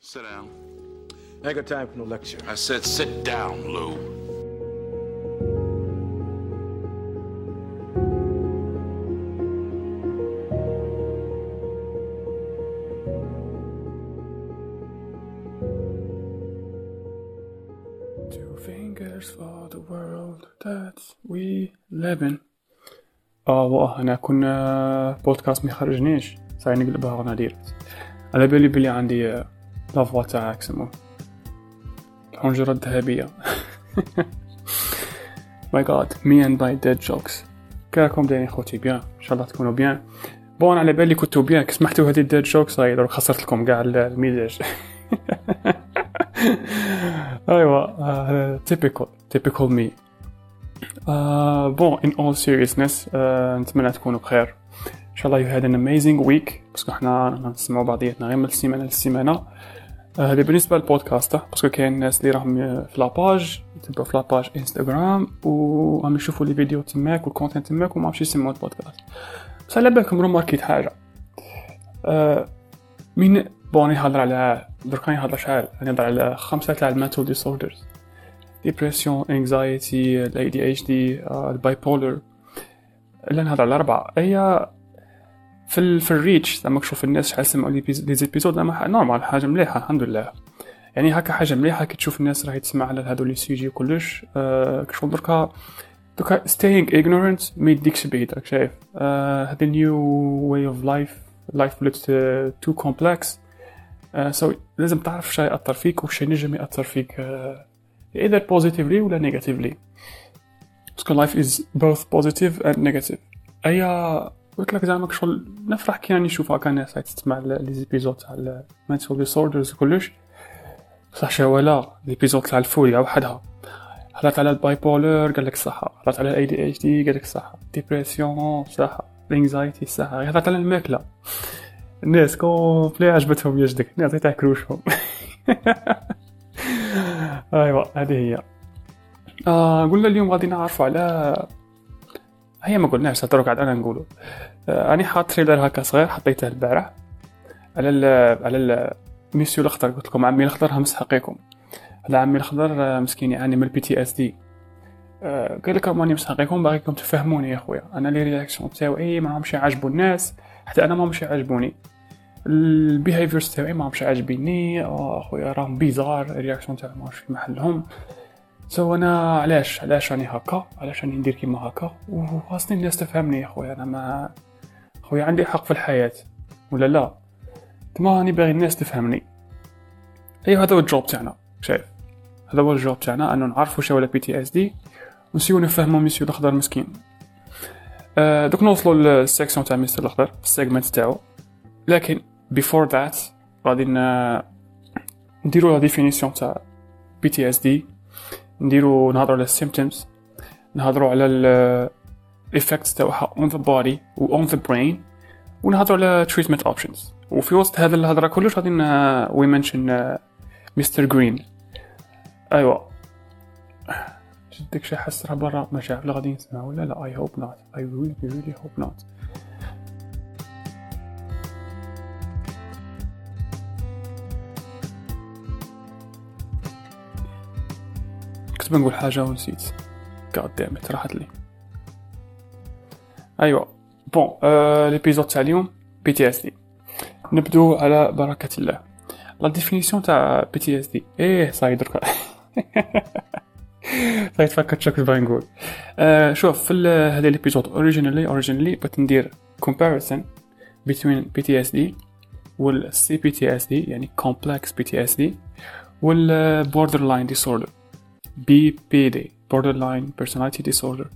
Sit down. I ain't got time for no lecture. I said sit down, Lou. Two fingers for the world that we live in اه واه انا كنا بودكاست ما يخرجنيش صاي نقلبها غنا ديرت على بالي بلي عندي la voix تاعك سمو الحنجرة الذهبية my god me and my dad jokes كيراكم دايرين خوتي bien. إن شاء الله تكونوا bien. Bon على بالي كنتو بيان. كي سمحتوا هذه ال dad jokes هاي دروك خسرت لكم كاع المزاج ايوا typical typical me bon in all seriousness نتمنى تكونوا بخير. ان شاء الله you had an amazing week. parce que حنا نسمعوا بعضياتنا غير من ال semaine لل semaine هذا بالنسبة للبودكاست parce que كاين ناس اللي راهم في la page يتبعوا في la page انستغرام وهم يشوفوا les vidéos تماك وال content تماك وما عرفش يسمعوا البودكاست بس على بالكم روماركيت حاجة آه، مين bon يهضر على دركا يهضر شحال يهضر على خمسه تاع ال mental disorders dépression anxiety ال ADHD ال bipolar الا نهضر على اربعه هي في في ال reach زعما تشوف الناس شحال سمعوا les épisodes زعما normal حاجة مليحة الحمد لله. يعني هكا حاجة مليحة كي تشوف الناس راهي تسمع على هادو les sujets وكلش. آه كشغل دركا دركا staying ignorant ما يديكش بعيد راك شايف. هذا new way of life life ولات too complex so لازم تعرف شي يأثر فيك وش ينجم يأثر فيك آه either positively ولا negatively. parce que life is both positive and negative. أيا قلت لك زعما شغل نفرح كي راني نشوف هكا ناس تسمع les épisodes تاع ال mental disorders وكلش. بصح ولا l'épisode تاع الفوريا وحدها. هضرت على ال bipolar قال لك صحة. هضرت على ال ADHD قال لك صحة. dépression صحة. ال anxiety صحة. هضرت على الماكلة. الناس complet عجبتهم يجدك الناس تاكلوشهم أيوا هذه هي. آه قلنا اليوم غادي نعرفوا على هي ما قلناش ترى قاعد أنا نقوله. آه اني حاط trailer هكا صغير حطيته البارح. على ال على ال ميسيو الأخضر قلت لكم عمي الأخضر راه مسحقكم هذا عمي الأخضر آه، مسكين يعاني من ال PTSD قال لك راني مسحقيكم باغيكم تفهموني يا خويا. أنا لي réactions تاوعي ما همش يعجبوا الناس حتى أنا ما همش يعجبوني. ال behaviors تاعي ما همش عاجبيني آه، خويا راهم bizarre ال réactions تاعي ماهوش في محلهم. So أنا علاش علاش راني هكا؟ علاش راني ندير كيما هكا؟ وخاصني الناس تفهمني يا خويا أنا ما خويا عندي حق في الحياة ولا لا؟ كما راني باغي الناس تفهمني. ايوا هذا هو ال job تاعنا شايف؟ هذا هو ال job تاعنا أنه نعرفوا شو ولا PTSD ونسيو نفهموا ميسيو الأخضر مسكين. آه دوك نوصلوا لل section تاع ميسيو الأخضر ال segment تاعو. لكن before that غادي نديرو la définition تاع PTSD نديرو نهضرو على ال symptoms نهضرو على ال effects تاعها on the body و on the brain ونهضرو على treatment options. وفي وسط هذا الهضرة كلش غادي ن- we mention Mister Green ايوا جدك شي حس راه برا؟ ما شاف غادي نسمع ولا لا I hope not. I really really hope not. بنقول حاجة ونسيت. It راحت لي. أيوا bon آه l'épisode تاع اليوم PTSD نبدو على بركة الله. La définition تاع PTSD إيه صاي دركا صاي تفكرت شكل باغي نقول. آه شوف في هذا l'épisode originally originally بغيت ندير comparison between PTSD وال CPTSD يعني complex PTSD وال borderline disorder BPD borderline personality disorder.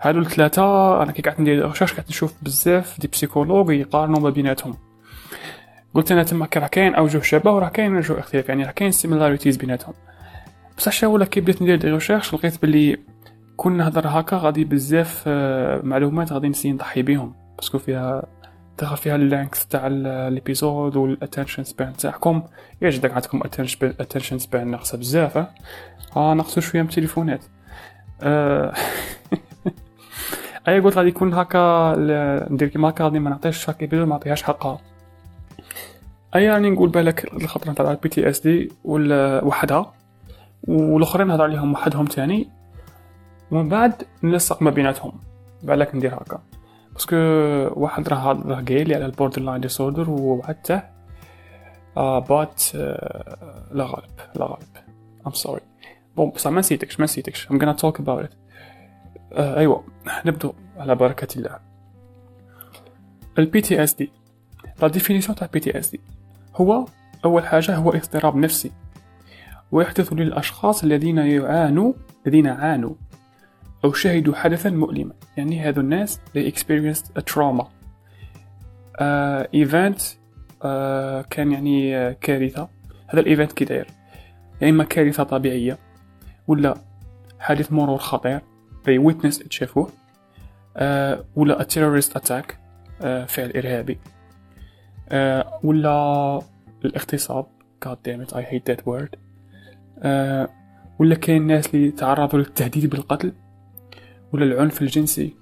هادو الثلاثة أنا كي قعدت ندير recherche قعدت نشوف بزاف des psychologues يقارنوا ما بيناتهم. قلت أنا تما راه كاين أوجه شبه وراه كاين أوجه اختلاف يعني راه كاين similarities بيناتهم. بصح شا ولا كي بديت ندير des recherches لقيت بلي كون نهضر هكا غادي بزاف آه، معلومات غادي نسي نضحي بيهم parce que فيها دخل فيها ال length تاع ال épisode وال attention span تاعكم. يا جدك عندكم attention span ناقصة بزاف ها؟ ها ناقصو شوية من التليفونات. آه، أي قلت غادي يكون هكا ندير كيما هكا غادي ما نعطيش chaque épisode ما نعطيهاش حقها. أي يعني نقول بالك الخطرة نتاع ال PTSD وحدها والأخرين نهضر عليهم وحدهم تاني. ومن بعد نلصق ما بيناتهم. بالك ندير هكا. Parce que واحد راه راه قايل لي على ال borderline disorder وحتى آه but آه لا غالب لا غالب. I'm sorry bon بصح ما نسيتكش ما نسيتكش. I'm talk about it. آه ايوا نبدو على بركة الله. ال PTSD la définition تاع ال PTSD هو أول حاجة هو اضطراب نفسي. ويحدث للأشخاص الذين يعانوا الذين عانوا. أو شهدوا حدثا مؤلما. يعني هذو الناس they experienced a trauma. uh, event uh, كان يعني كارثة. هذا ال event كي داير. يا إما كارثة طبيعية ولا حادث مرور خطير. They witnessed شافوه. uh, ولا a terrorist attack uh, فعل إرهابي. uh, ولا الاغتصاب. God damn it I hate that word. uh, ولا كاين ناس اللي تعرضوا للتهديد بالقتل. ولا العنف الجنسي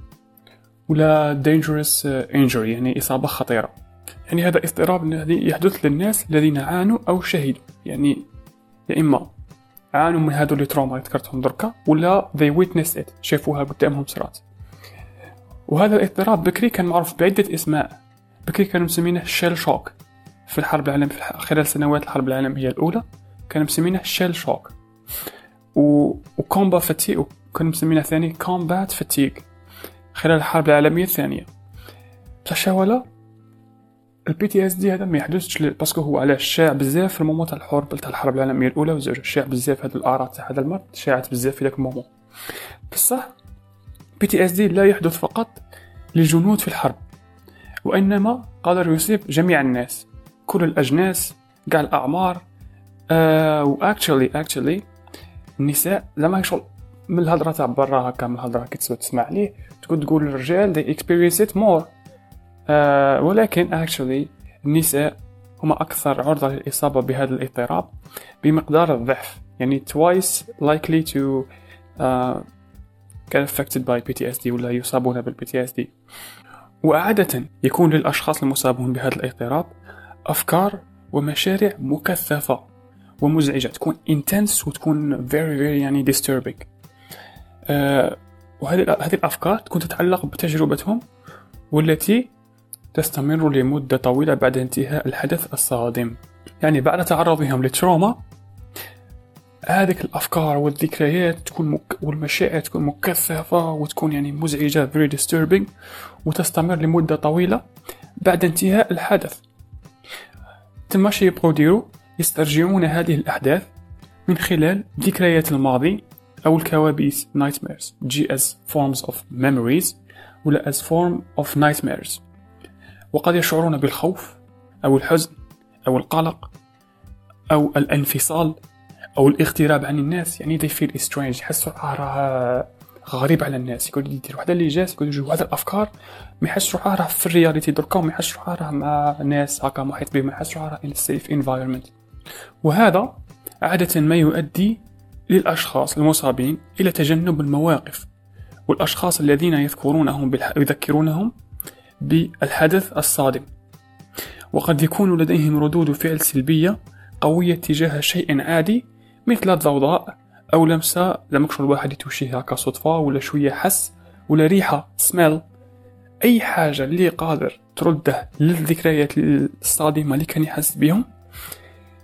ولا dangerous injury يعني إصابة خطيرة. يعني هذا اضطراب الذي يحدث للناس الذين عانوا أو شهدوا. يعني يا إما عانوا من هذو اللي trauma اللي ذكرتهم دركا ولا they witnessed it شافوها قدامهم صرات وهذا الاضطراب بكري كان معروف بعدة أسماء. بكري كانوا مسمينه shell shock في الحرب العالمية في خلال سنوات الحرب العالمية الأولى كانوا مسمينه shell shock و... و combat fati وكانوا مسمينه ثاني combat fatigue خلال الحرب العالمية الثانية. بصح ولا ال PTSD هذا ما يحدثش parce que هو علاش شاع بزاف في ال moment تاع الحرب تاع الحرب العالمية الأولى وزوج شاع بزاف هاد الأعراض تاع هذا المرض شاعت بزاف في ذاك ال moment بصح PTSD لا يحدث فقط للجنود في الحرب وإنما قادر يصيب جميع الناس كل الأجناس كاع الأعمار آه و actually actually النساء زعما شغل من الهضرة تاع برا هكا من الهضرة كي تسمع عليه تقول تقول الرجال experience it more. آه ولكن actually النساء هما أكثر عرضة للإصابة بهذا الاضطراب بمقدار الضعف. يعني twice likely to uh, get affected by PTSD ولا يصابون بال PTSD وعادة يكون للأشخاص المصابون بهذا الاضطراب أفكار ومشاريع مكثفة ومزعجة تكون intense وتكون very very يعني disturbing. وهذه هذه الأفكار تكون تتعلق بتجربتهم والتي تستمر لمدة طويلة بعد انتهاء الحدث الصادم. يعني بعد تعرضهم لتروما هذه الأفكار والذكريات تكون مك... والمشاعر تكون مكثفة وتكون يعني مزعجة very disturbing وتستمر لمدة طويلة بعد انتهاء الحدث. تم شي يبقوا يسترجعون هذه الأحداث من خلال ذكريات الماضي أو الكوابيس nightmares G as forms of memories ولا as form of nightmares. وقد يشعرون بالخوف أو الحزن أو القلق أو الانفصال أو الاغتراب عن الناس. يعني they feel strange يحسوا راه غريب على الناس. يقول يدير واحد اللي جالس يقول يجوا واحد الأفكار. ما يحس روحه راه في ال reality دركا وما يحس روحه راه مع ناس هكا محيط به ما يحس روحه راه in safe environment وهذا عادة ما يؤدي للأشخاص المصابين إلى تجنب المواقف والأشخاص الذين يذكرونهم بالح... يذكرونهم بالحدث الصادم. وقد يكون لديهم ردود فعل سلبية قوية تجاه شيء عادي مثل الضوضاء أو لمسة لما كشغل الواحد يتوشيه هكا صدفة ولا شوية حس ولا ريحة سميل أي حاجة اللي قادر ترده للذكريات الصادمة اللي كان يحس بهم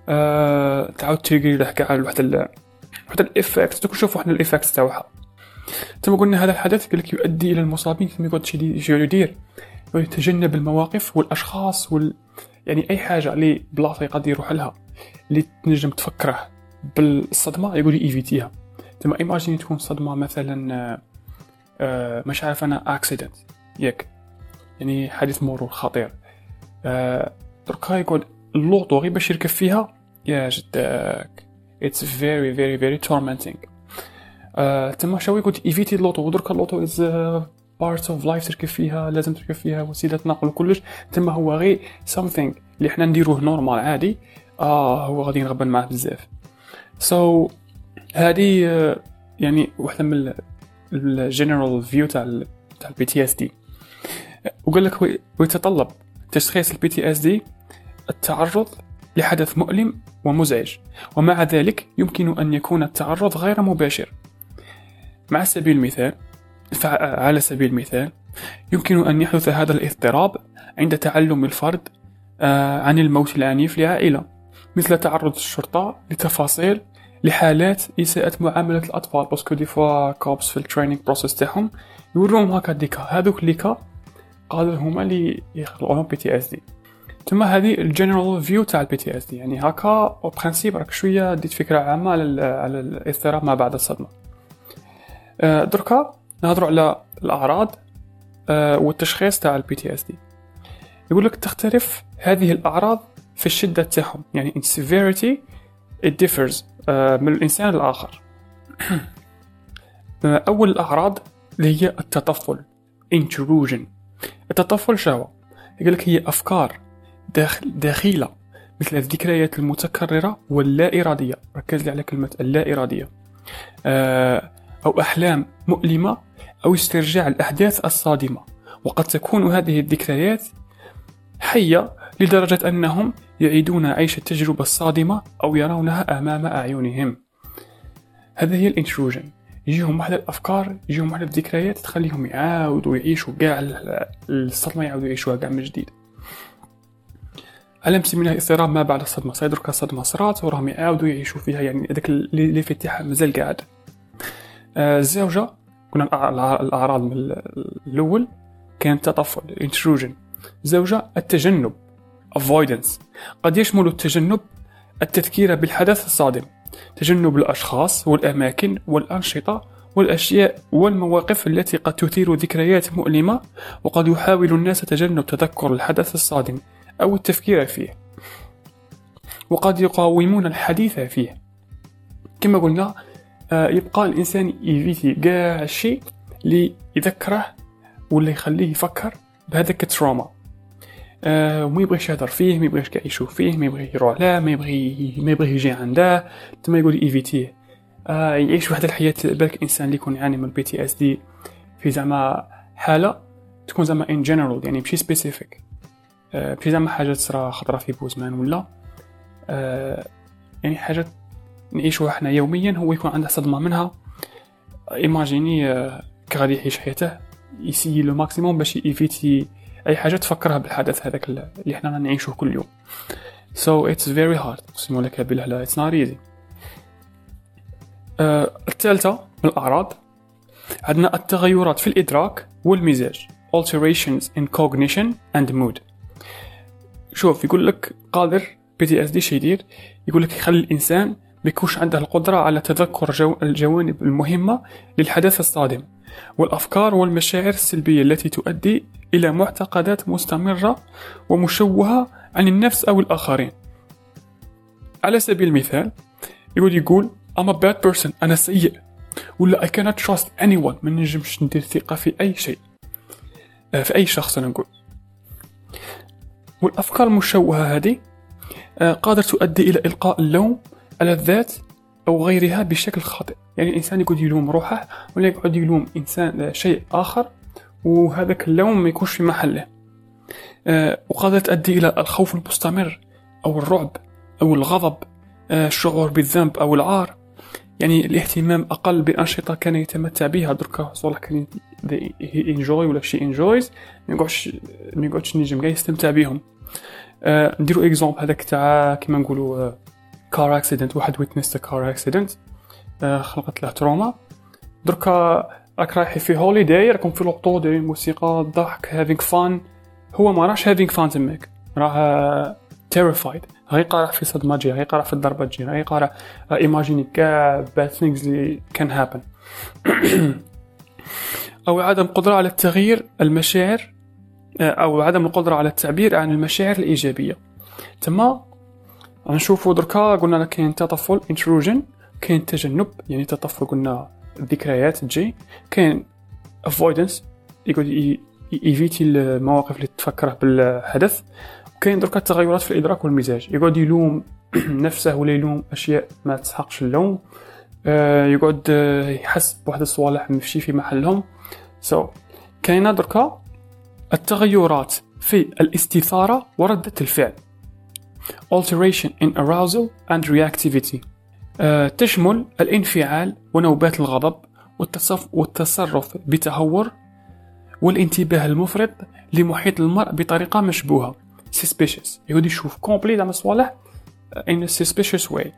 آه تعاود trigger له كاع واحد واحد ال effect تكون شوفوا إحنا ال effect تاعها ثم قلنا هذا الحدث قال لك يؤدي إلى المصابين ثم يقعد شي يدير ويتجنب المواقف والأشخاص وال يعني أي حاجة اللي بلاصة يقدر يروح لها اللي تنجم تفكره بالصدمة يقول لي éviter ها ثم imaginez تكون صدمة مثلا آه، مش عارف أنا accident ياك. يعني حادث مرور خطير. آه، دركا يقول اللوطو غير باش يركب فيها يا جداك. It's very very very tormenting. تما شاوي قلت éviter اللوطو ودركا اللوطو is part of life تركب فيها لازم تركب فيها وسيلة نقل وكلش تما هو غير something اللي حنا نديروه normal عادي. آه هو غادي نغبن معاه بزاف. so, آه، يعني واحدة من ال general view تاع تاع ال PTSD وقال لك ويتطلب تشخيص ال PTSD التعرض لحدث مؤلم ومزعج. ومع ذلك يمكن أن يكون التعرض غير مباشر. مع سبيل المثال على سبيل المثال يمكن أن يحدث هذا الاضطراب عند تعلم الفرد آه، عن الموت العنيف لعائلة مثل تعرض الشرطة لتفاصيل لحالات إساءة معاملة الأطفال. parce que des fois cops في ال training process تاعهم يوروهم هكا ديكا هذوك ليكا قادر هما اللي يخلقوا PTSD تما هذه ال general view تاع ال PTSD يعني هكا en principe راك شوية ديت فكرة عامة على على الاضطراب ما بعد الصدمة. أه دركا نهضروا على الأعراض أه والتشخيص تاع ال PTSD يقول لك تختلف هذه الأعراض في الشدة تاعهم. يعني in severity it differs أه من الإنسان الآخر. أه أول الأعراض اللي هي التطفل intrusion. التطفل شهوة يقول لك هي أفكار. داخل داخلة مثل الذكريات المتكررة واللا إرادية ركز لي على كلمة اللا إرادية آه، أو أحلام مؤلمة أو استرجاع الأحداث الصادمة. وقد تكون هذه الذكريات حية لدرجة أنهم يعيدون عيش التجربة الصادمة أو يرونها أمام أعينهم. هذا هي الإنتروجن. يجيهم واحد الأفكار يجيهم واحد الذكريات تخليهم يعاودوا يعيشوا كاع الصدمه يعاودوا يعيشوها كاع من جديد. على مسمينها اضطراب ما بعد الصدمه صاير دركا الصدمه صرات وراهم يعاودوا يعيشوا فيها يعني هذاك تاعها مازال قاعد. آه، الزوجه كنا الأعراض من الأول كان تطفل intrusion. زوجة التجنب avoidance. قد يشمل التجنب التذكير بالحدث الصادم. تجنب الأشخاص والأماكن والأنشطة والأشياء والمواقف التي قد تثير ذكريات مؤلمة وقد يحاول الناس تجنب تذكر الحدث الصادم. أو التفكير فيه. وقد يقاومون الحديث فيه. كما قلنا آه، يبقى الإنسان ي éviter كاع الشيء اللي يذكره ولا يخليه يفكر بهذاك ال trauma. آه وما يبغيش يهضر فيه ما يبغيش يشوف فيه ما يبغي يروح له ما يبغي ما يبغي يجي عنده تما يقول éviter ه آه يعيش واحد الحياة بالك إنسان اللي يكون يعاني من PTSD في زعما حالة تكون زعما en général يعني ماشي spécifique آه ماشي زعما حاجة تصرا خطرة في بوزمان ولا؟ آه يعني حاجة نعيشوها إحنا يوميا هو يكون عنده صدمة منها. imaginez آه كغادي يعيش حياته ي essayer le maximum باش éviter أي حاجة تفكرها بالحدث هذاك اللي إحنا نعيشه كل يوم. So it's very hard. نقسمو لك بالله it's not easy. uh, الثالثة من الأعراض عندنا التغيرات في الإدراك والمزاج. Alterations in cognition and mood. شوف يقول لك قادر PTSD شي يدير يقول لك يخلي الإنسان ما يكونش عنده القدرة على تذكر جو الجوانب المهمة للحدث الصادم والأفكار والمشاعر السلبية التي تؤدي إلى معتقدات مستمرة ومشوهة عن النفس أو الآخرين. على سبيل المثال يقول يقول I'm a bad person أنا سيء. ولا I cannot trust anyone ما نجمش ندير ثقة في أي شيء. آه، في أي شخص أنا نقول. والأفكار المشوهة هذه آه، قادر تؤدي إلى إلقاء اللوم على الذات أو غيرها بشكل خاطئ. يعني الإنسان يقعد يلوم روحه ولا يقعد يلوم إنسان آه، شيء آخر وهذاك اللوم ما يكونش في محله. آه وقد تؤدي إلى الخوف المستمر أو الرعب أو الغضب الشعور بالذنب أو العار. يعني الاهتمام أقل بأنشطة كان يتمتع بها. دركا صالح كان enjoy ولا شي enjoys ما يقعدش ما يقعدش نجم كاع يستمتع بهم آه نديرو exemple هذاك تاع كيما نقولوا car accident واحد witness car accident خلقت له trauma دركا راك رايحين في holiday راكم في لوطو دايرين موسيقى ضحك having fun هو ما راهش having fun تماك راه terrified غيقع راه في صدمه تجي غيقع راه في الضربه تجي غيقع راه imaginez كاع bad things اللي كان happen أو عدم قدرة على التغيير المشاعر أو عدم القدرة على التعبير عن المشاعر الإيجابية. تما نشوفوا دركا قلنا كاين تطفل intrusion كاين تجنب يعني تطفل قلنا الذكريات تجي. كاين avoidance يقعد éviter المواقف اللي تفكره بالحدث. وكاين دركا التغيرات في الإدراك والمزاج. يقعد يلوم نفسه ولا يلوم أشياء ما تسحقش اللوم. آه، يقعد آه، يحس بواحد الصوالح ماشي في محلهم. so, كاينة دركا؟ التغيرات في الاستثارة وردة الفعل. Alteration in arousal and reactivity. آه، تشمل الانفعال ونوبات الغضب والتصف والتصرف بتهور والانتباه المفرط لمحيط المرء بطريقة مشبوهة. Suspicious. يقعد يشوف complete على الصوالح in a suspicious way.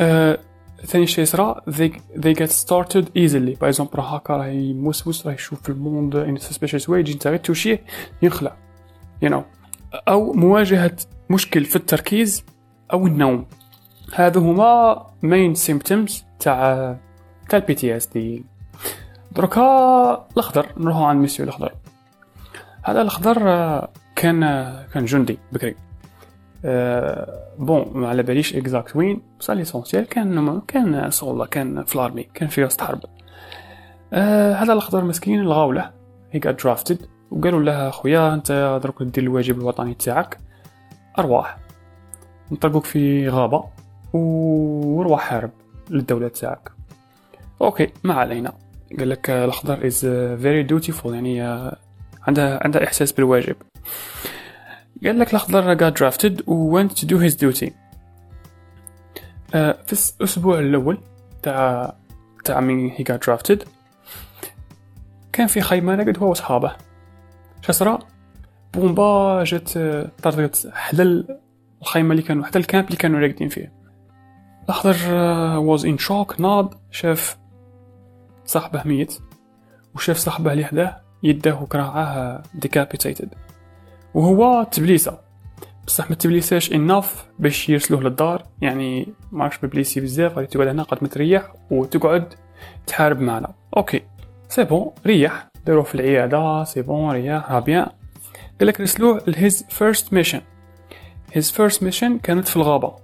آه، ثاني شيء يصرى they, they get startled easily. par exemple راه هكا راه يموسوس راه يشوف في ال monde a suspicious way يجي انت غير toucher ه ينخلع. You know. أو مواجهة مشكل في التركيز أو النوم. هذو هما main symptoms تاع تاع ال PTSD دركا الأخضر نروحو عند ميسيو الأخضر. هذا الأخضر آه، كان كان جندي بكري. bon ما على باليش exact وين بصح l'essentiel كان كان soldat كان في ال army كان في وسط حرب هذا الاخضر مسكين الغاوله he got drafted وقالوا له خويا أنت درك دير الواجب الوطني تاعك. أرواح. نطلقوك في غابة وروح حارب للدولة تاعك. OK ما علينا. قال لك الاخضر is very dutiful يعني آه، عنده عنده إحساس بالواجب. قال لك الاخضر got drafted و went to do his duty. آه، في الأسبوع الأول تاع تاع من he got drafted كان في خيمة راقد هو وصحابه شصرا bomba جات آه، طردقت حدا الخيمة اللي كانوا حتى ال camp اللي كانوا راقدين فيه. الأخضر was in shock ناض شاف صاحبه ميت وشاف صاحبه اللي حداه يده وكرعاه decapitated. وهو تبليسا. بصح ما تبليساش enough باش يرسلوه للدار يعني ما عرفش بليسي بزاف غادي تقعد هنا قد ما تريح وتقعد تحارب معنا. okay c'est bon ريح داروه في العيادة c'est bon ريح ها bien. قالك رسلوه ل his first mission. his first mission كانت في الغابة.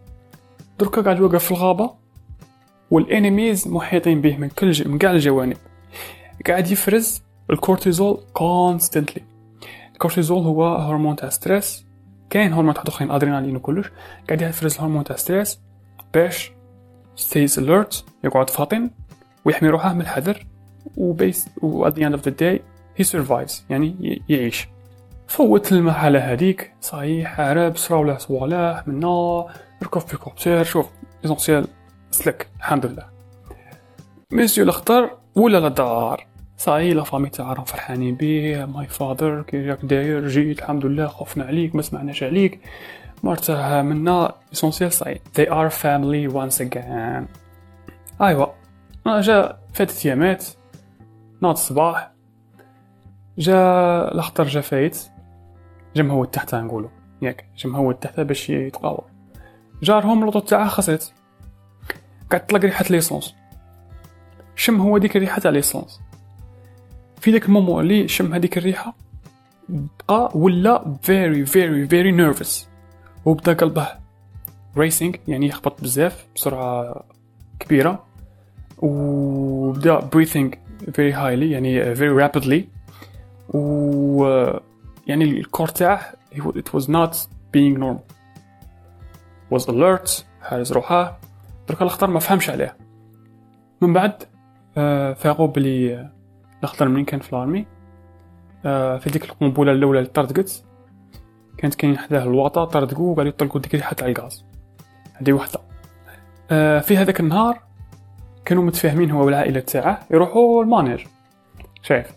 دركا قاعد يوقف في الغابة وال enemies محيطين به من كل. من كاع الجوانب. قاعد يفرز الكورتيزول constantly الكورتيزول هو هرمون تاع stress كاين هرمون تاع اخرين ادرينالين وكلش قاعد يفرز الهرمون تاع stress باش stays alert يقعد فاطن ويحمي روحه من الخطر و basically و at the end of the day he survives يعني يعيش. فوت المرحلة هذيك صحيح حارب صراو له صوالح منا ركب في copter شوف l'essentiel سلك الحمد لله. ميسيو الاخضر ولا للدار صاي la famille تاعهم فرحانين بيه. my father كي راك داير جيت الحمد لله خفنا عليك ما سمعناش عليك. مرته منا essentiel صاي they are family once again. ايوا جا فاتت يامات ناض الصباح جا الاخضر جا فايت. جا مهود تحت نقولو ياك جا مهود تحت باش يتقاوى جارهم l'auto تاعه خسرت. قاعد تطلق ريحة l'essence. شم هو ديك الريحة تاع l'essence؟ في داك ال moment اللي شم هذيك الريحة؟ بقى ولا very very very nervous وبدا قلبه racing يعني يخبط بزاف بسرعة كبيرة. وبدا breathing very highly يعني very rapidly و يعني ال corps تاعه it was not being normal. Was alert حارس روحه. درك الاخضر ما فهمش عليه من بعد آه فاقوا بلي الاخضر منين كان في ال army؟ آه في ديك القنبلة الأولى اللي طردقت كانت كاين حداه الواطه طردقو وقالوا يطلقوا ديك ريحه تاع الغاز. هذه وحدة. آه في هذاك النهار كانوا متفاهمين هو والعائلة تاعه يروحوا المانيج. شايف؟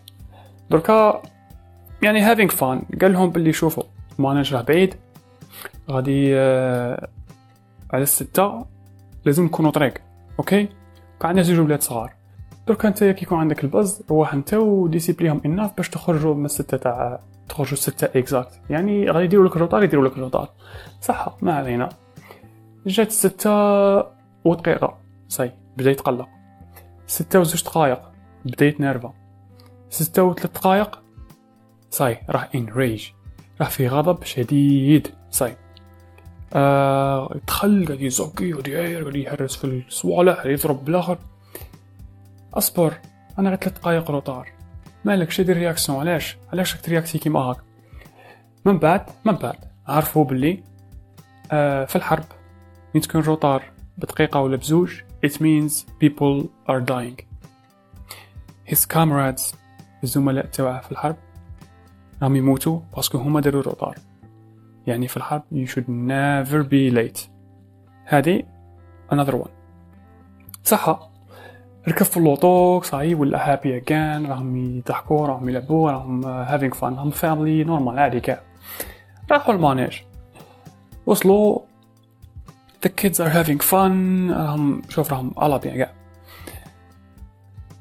دركا يعني having fun قال لهم باللي شوفوا المانيج راه بعيد. غادي آه على الستة لازم نكونوا طريق okay؟ عندنا زوج ولاد صغار. درك انت كي يكون عندك البز روح انت و disciplineيهم enough باش تخرجوا من الستة تاع تخرجوا الستة exact يعني غادي يديروا لك ال retard يديروا لك ال retard. صح ما علينا. جات الستة ودقيقة صاي بدا يتقلق ستة وزوج دقايق بدا يتنرفا ستة وثلاث دقايق صاي enraged راه في غضب شديد. صاي آه دخل قاعد وداير قاعد يهرس في الصوالح يضرب بالآخر. أصبر أنا غير ثلاث دقايق retard مالك دير réaction علاش؟ علاش راك ترياكسي كيما هاك؟ من بعد من بعد. عرفوا باللي آه في الحرب مين تكون retard بدقيقة ولا بزوج it means people are dying. His comrades الزملاء تاعه في الحرب راهم يموتوا parce que هما داروا retard يعني في الحرب you should never be late. هذه another one. صح ركب في l'auto صاي ولا happy again راهم يضحكوا راهم يلعبوا راهم having fun راهم family normal عادي كاع. راحوا المانيج. وصلوا the kids are having fun راهم شوف راهم على كاع.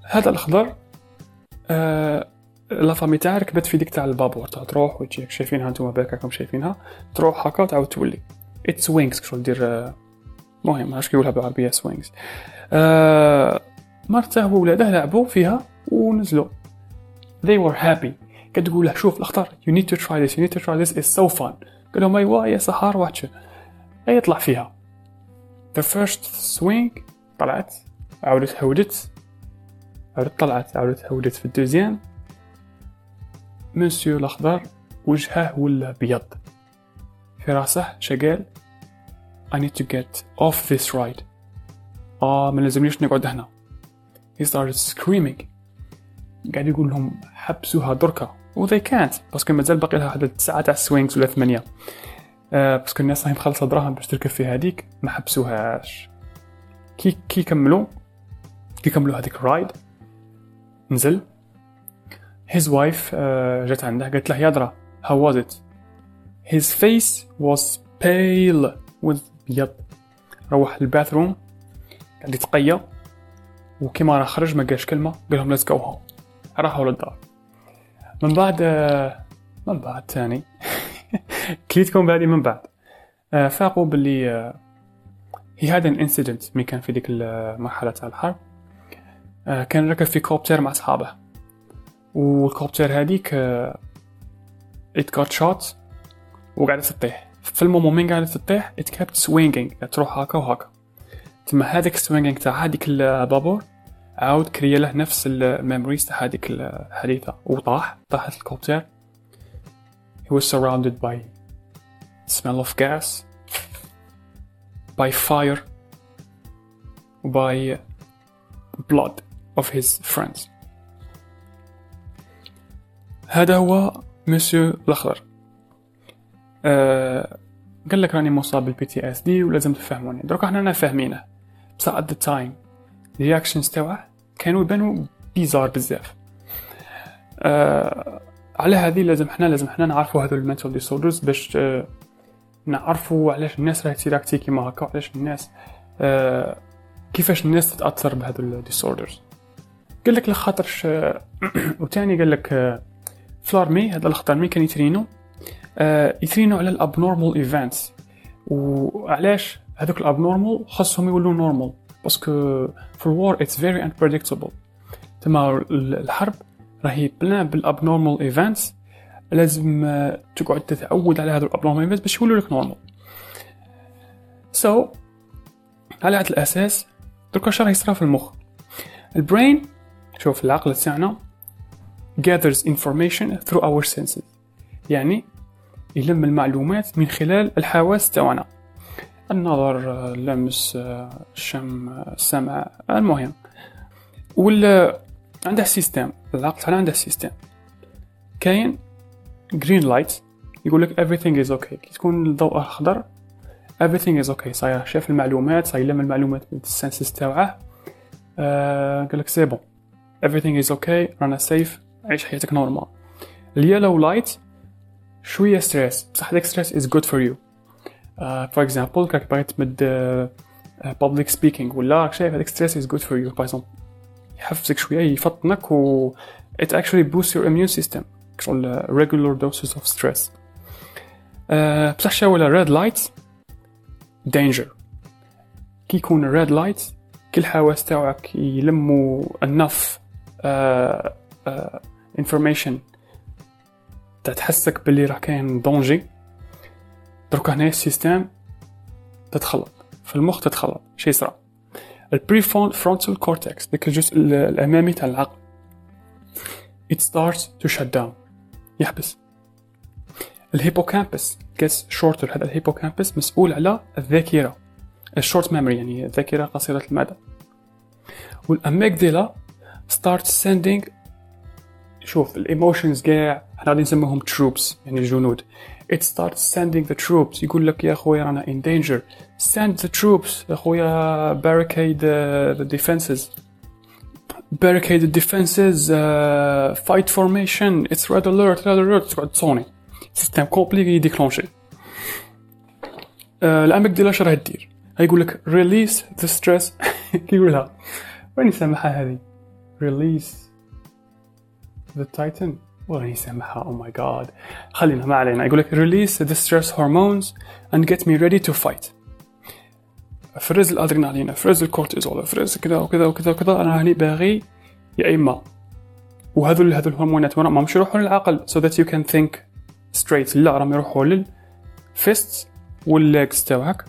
هذا الخضر آه لا فامي تاعها ركبت في ديك تاع البابور تاع تروح وتجيك شايفينها نتوما بالك راكم شايفينها؟ تروح هكا وتعاود تولي. اتس وينكس شغل دير آه مهم ما كيقولها بالعربية سوينكس آه مرته وولادها لعبوا فيها ونزلوا. They were happy. كتقول له شوف الاخطر you need to try this you need to try this it's so fun. قال لهم ايوا يا سحار واتش اي يطلع فيها. The first swing طلعت عاودت هودت عاودت طلعت عاودت هودت. في الدوزيام مسيو الأخضر وجهه ولا ابيض في راسه شقال I need to get off this ride. آه ما لازمنيش نقعد هنا. He started screaming. قاعد يقول لهم حبسوها دركا و they can't. parce que مازال باقي لها واحد تسعة تاع swings ولا ثمانية. آه parce que الناس راهي مخلصة دراهم باش تركب في هذيك ما حبسوهاش. كي كي كملوا كي كملوا هذيك ال ride نزل. His wife uh, جات عنده قالت له يادرا how was it? His face was pale with بيض. روح ال bathroom. قاعد يتقيأ. وكيما راه خرج ما قالش كلمة قال لهم let's go home راحوا للدار من بعد من بعد ثاني. كليتكم بعدي من بعد. فاقوا باللي هي هذا incident mais كان في ديك المرحلة تاع الحرب. كان ركب في copter مع أصحابه. وال copter هذيك it got shot وقاعدة تطيح. في ال moment قاعدة تطيح؟ it kept swinging تروح هكا وهكا. تما هذاك ال swinging تاع هذيك البابور عاود كريا له نفس ال memories تاع هذيك الحادثة. وطاح طاحت ال copter he was surrounded by smell of gas by fire by blood of his friends. هذا هو مسيو الاخضر أه قال لك راني مصاب بال PTSD ولازم تفهموني. دروك إحنا فاهمينه بصح at the time ال reactions تاعه كانوا يبانوا bizarre بزاف. أه على هذه لازم إحنا لازم إحنا نعرفوا هذو ال mental disorders باش أه نعرفوا علاش الناس راهي تيراكتي كيما هكا وعلاش الناس أه كيفاش الناس تتأثر بهذو ال disorders قال لك لخاطرش وتاني قال لك ف l'armée هذا الخطر mais كان يترينو آه يترينو على ال abnormal events وعلاش هذوك ال abnormal خاصهم يولوا normal parce que في ال war it's very unpredictable. تما الحرب راهي pleine بال abnormal events لازم تقعد تتعود على هذو ال abnormal events باش يولوا لك normal so so, على هذا الأساس دركا اش راه يصرا في المخ. ال brain شوف العقل تاعنا gathers information through our senses. يعني يلم المعلومات من خلال الحواس تاعنا. النظر اللمس الشم السمع المهم. ولا عنده system العقل تاعنا عنده system. كاين green light يقول لك everything is okay. كي تكون الضوء أخضر everything is okay. صاير شاف المعلومات صاير يلم المعلومات من ال senses تاعه آه قال لك c'est bon everything is okay. رانا safe عيش حياتك normal ال yellow light شوية stress بصح هذاك stress is good for you for example كراك باغي تمد public uh, speaking ولا راك شايف هذاك stress is good for you par exemple يحفزك شوية يفطنك و it actually boosts your immune system شغل regular doses of stress. Uh, بصح شا ولا red light danger. كي يكون ال red light كل الحواس تاعك يلموا enough uh, uh, تحسك باللي راه كاين danger دروك هنا ال system تتخلط في المخ تتخلط شي يصرى ال prefrontal cortex ديك الجزء الأمامي تاع العقل. It starts to shut down يحبس. ال hippocampus gets shorter هذا الهيبوكامبس مسؤول على الذاكرة. ال short memory يعني الذاكرة قصيرة المدى. وال amygdala start sending شوف ال emotions كاع إحنا غادي نسموهم troops يعني الجنود. it starts sending the troops يقول لك يا خويا رانا in danger send the troops يا خويا barricade the, the defenses barricade the defenses uh, fight formation it's red alert red alert تقعد تصوني سيستم كومبلي يديكلونشي آه الامك ديال اش راه دير يقول لك release the stress كيقولها وين سامحها هذه release the titan وين سامحها oh my god. خلينا ما علينا. يقول لك release the stress hormones and get me ready to fight. أفرز الأدرينالين. أفرز الكورتيزول. أفرز كذا وكذا وكذا وكذا. أنا هني باغي يا إما وهذول هذول الهرمونات ما مش يروحوا للعقل so that you can think straight. لا راهم يروحوا لل fists وال legs تاعك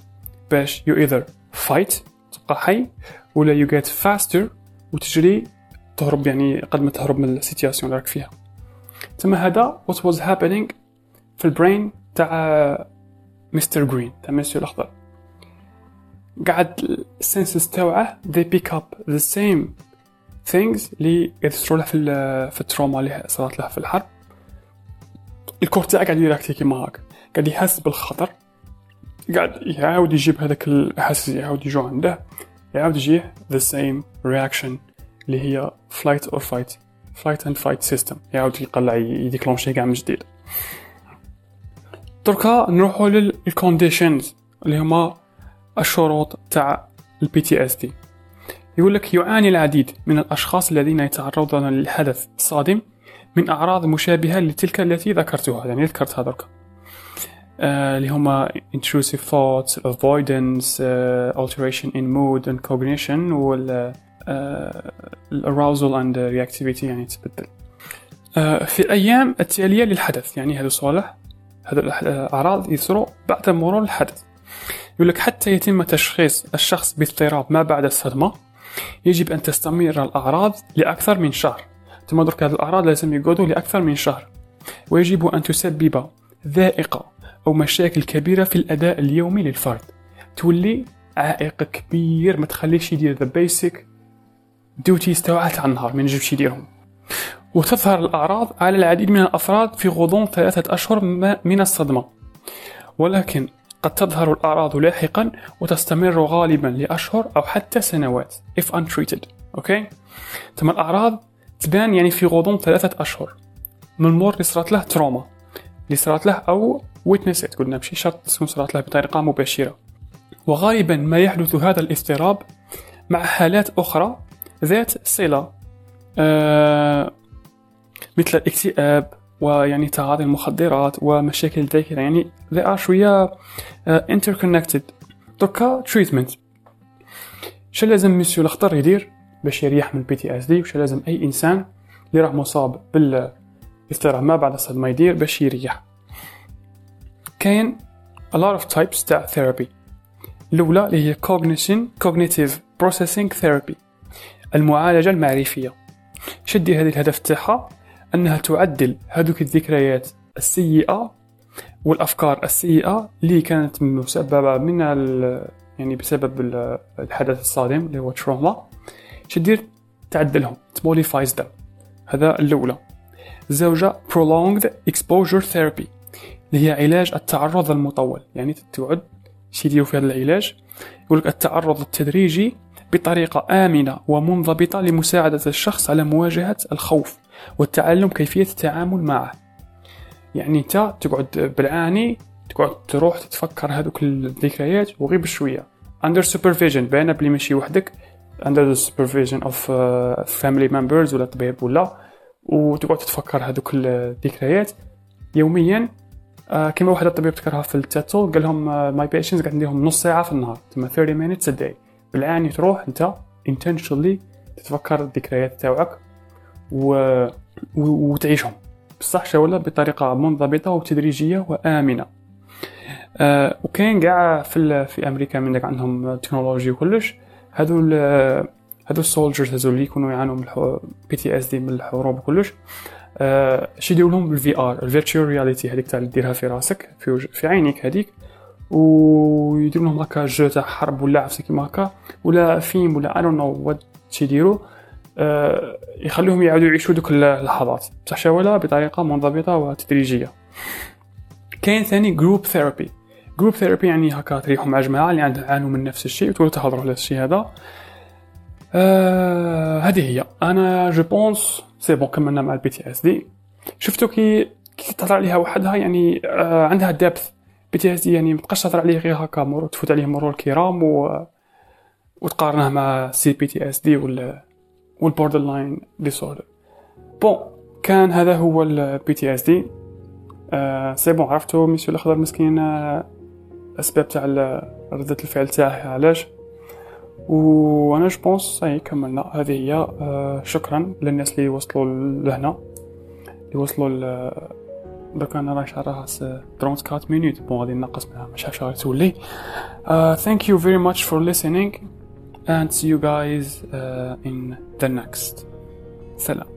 باش you either fight تبقى حي ولا you get faster وتجري تهرب يعني قد ما تهرب من ال situation اللي راك فيها. تما هذا what was happening في ال brain تاع Mister Green تاع مسيو الأخضر. قاعد ال senses تاوعه they pick up the same things اللي يصيروا له في في ال trauma اللي صارت له في الحرب. ال corps تاعه قاعد يراكتي كيما هاك قاعد يحس بالخطر. قاعد يعاود يجيب هذاك الاحاسيس يعاود يجو عنده. يعاود يجيه the same reaction اللي هي flight or fight. Flight and fight system. يعاود يقلع يديكلونشي كاع من جديد. دركا نروحو لل conditions اللي هما الشروط تاع ال PTSD يقول لك يعاني العديد من الأشخاص الذين يتعرضون للحدث الصادم من أعراض مشابهة لتلك التي ذكرتها يعني ذكرتها درك آه، اللي هما intrusive thoughts, avoidance, uh, alteration in mood and cognition وال arousal and reactivity يعني تبدل. uh, في الأيام التالية للحدث يعني هذا الصالح هذا الأعراض يصيروا بعد مرور الحدث. يقول لك حتى يتم تشخيص الشخص باضطراب ما بعد الصدمة يجب أن تستمر الأعراض لأكثر من شهر. ثم درك هذه الأعراض لازم يقعدوا لأكثر من شهر. ويجب أن تسبب ضائقة أو مشاكل كبيرة في الأداء اليومي للفرد. تولي عائق كبير ما تخليش يدير the basic duties تاعه تاع النهار ما ينجمش يديرهم وتظهر الأعراض على العديد من الأفراد في غضون ثلاثة أشهر من الصدمة. ولكن قد تظهر الأعراض لاحقا وتستمر غالبا لأشهر أو حتى سنوات if untreated. okay؟ ثم الأعراض تبان يعني في غضون ثلاثة أشهر. من المور اللي صارت له trauma. اللي صارت له أو witness قلنا ماشي شرط تكون صارت له بطريقة مباشرة. وغالبا ما يحدث هذا الاضطراب مع حالات أخرى ذات صلة. آه مثل الاكتئاب ويعني تعاطي المخدرات ومشاكل الذاكرة يعني they are شوية uh, interconnected. دوكا treatment شو لازم مسيو الخطر يدير باش يريح من ال PTSD وش لازم أي إنسان اللي راه مصاب بالاضطراب ما بعد الصدمة يدير باش يريح. كاين a lot of types تاع therapy. الأولى اللي هي cognition cognitive processing therapy. المعالجة المعرفية. شدي هذه الهدف تاعها أنها تعدل هذوك الذكريات السيئة والأفكار السيئة اللي كانت مسببة من يعني بسبب الحدث الصادم اللي هو تروما شدير تعدلهم تموليفايز them. هذا الأولى. الزوجة prolonged exposure therapy اللي هي علاج التعرض المطول. يعني تقعد شي في هذا العلاج يقول لك التعرض التدريجي بطريقة آمنة ومنضبطة لمساعدة الشخص على مواجهة الخوف والتعلم كيفية التعامل معه. يعني انت تقعد بالعاني تقعد تروح تتفكر هذوك الذكريات وغير بشوية under supervision باينة بلي ماشي وحدك under the supervision of uh, family members ولا طبيب ولا وتقعد تتفكر هذوك الذكريات. يوميا uh, كما واحد الطبيب ذكرها في التاتو قال لهم my uh, patients قاعد نديهم نص ساعة في النهار تما 30 minutes a day. بالعاني تروح أنت intentionally تتفكر الذكريات تاوعك و... و... وتعيشهم. بصح ولا بطريقة منضبطة وتدريجية وآمنة؟ آه وكاين كاع في, في أمريكا من داك عندهم technology وكلش. هذو هذو ال soldiers هذو اللي يكونوا يعانوا من PTSD من الحروب وكلش. آه شي يديروا لهم بال VR ال virtual reality هذيك تاع اللي ديرها في راسك في, في عينيك هذيك ويديروا لهم هكا جو تاع حرب ولا عفسه كيما هكا ولا فيلم ولا I don't know what يديروا آه، يخليهم يعودوا يعيشوا دوك اللحظات. بصح شاولها بطريقة منضبطة وتدريجية. كاين ثاني group therapy group therapy يعني هكا تريحوا مع جماعة اللي عندهم عانوا من نفس الشيء وتولوا تهضروا على الشيء هذا. آه هذه هي. أنا je pense c'est bon كملنا مع ال PTSD شفتو كي كي تهضر عليها وحدها يعني آه عندها depth PTSD يعني متبقاش تهضر عليه غير هكا مرور تفوت عليه مرور الكرام و وتقارنه مع سي بي تي اس دي ولا وال borderline disorder bon كان هذا هو ال PTSD c'est bon عرفتو ميسيو الأخضر مسكين الاسباب تاع ردة الفعل تاعه علاش؟ وأنا je pense ça y est كملنا. هذه هي آه شكرا للناس اللي وصلوا لهنا اللي وصلوا ل دوك أنا راه شعرها 34 minutes bon غادي نقص منها مش عارف شغال تولي thank you very much for listening and see you guys uh, in the next. سلام.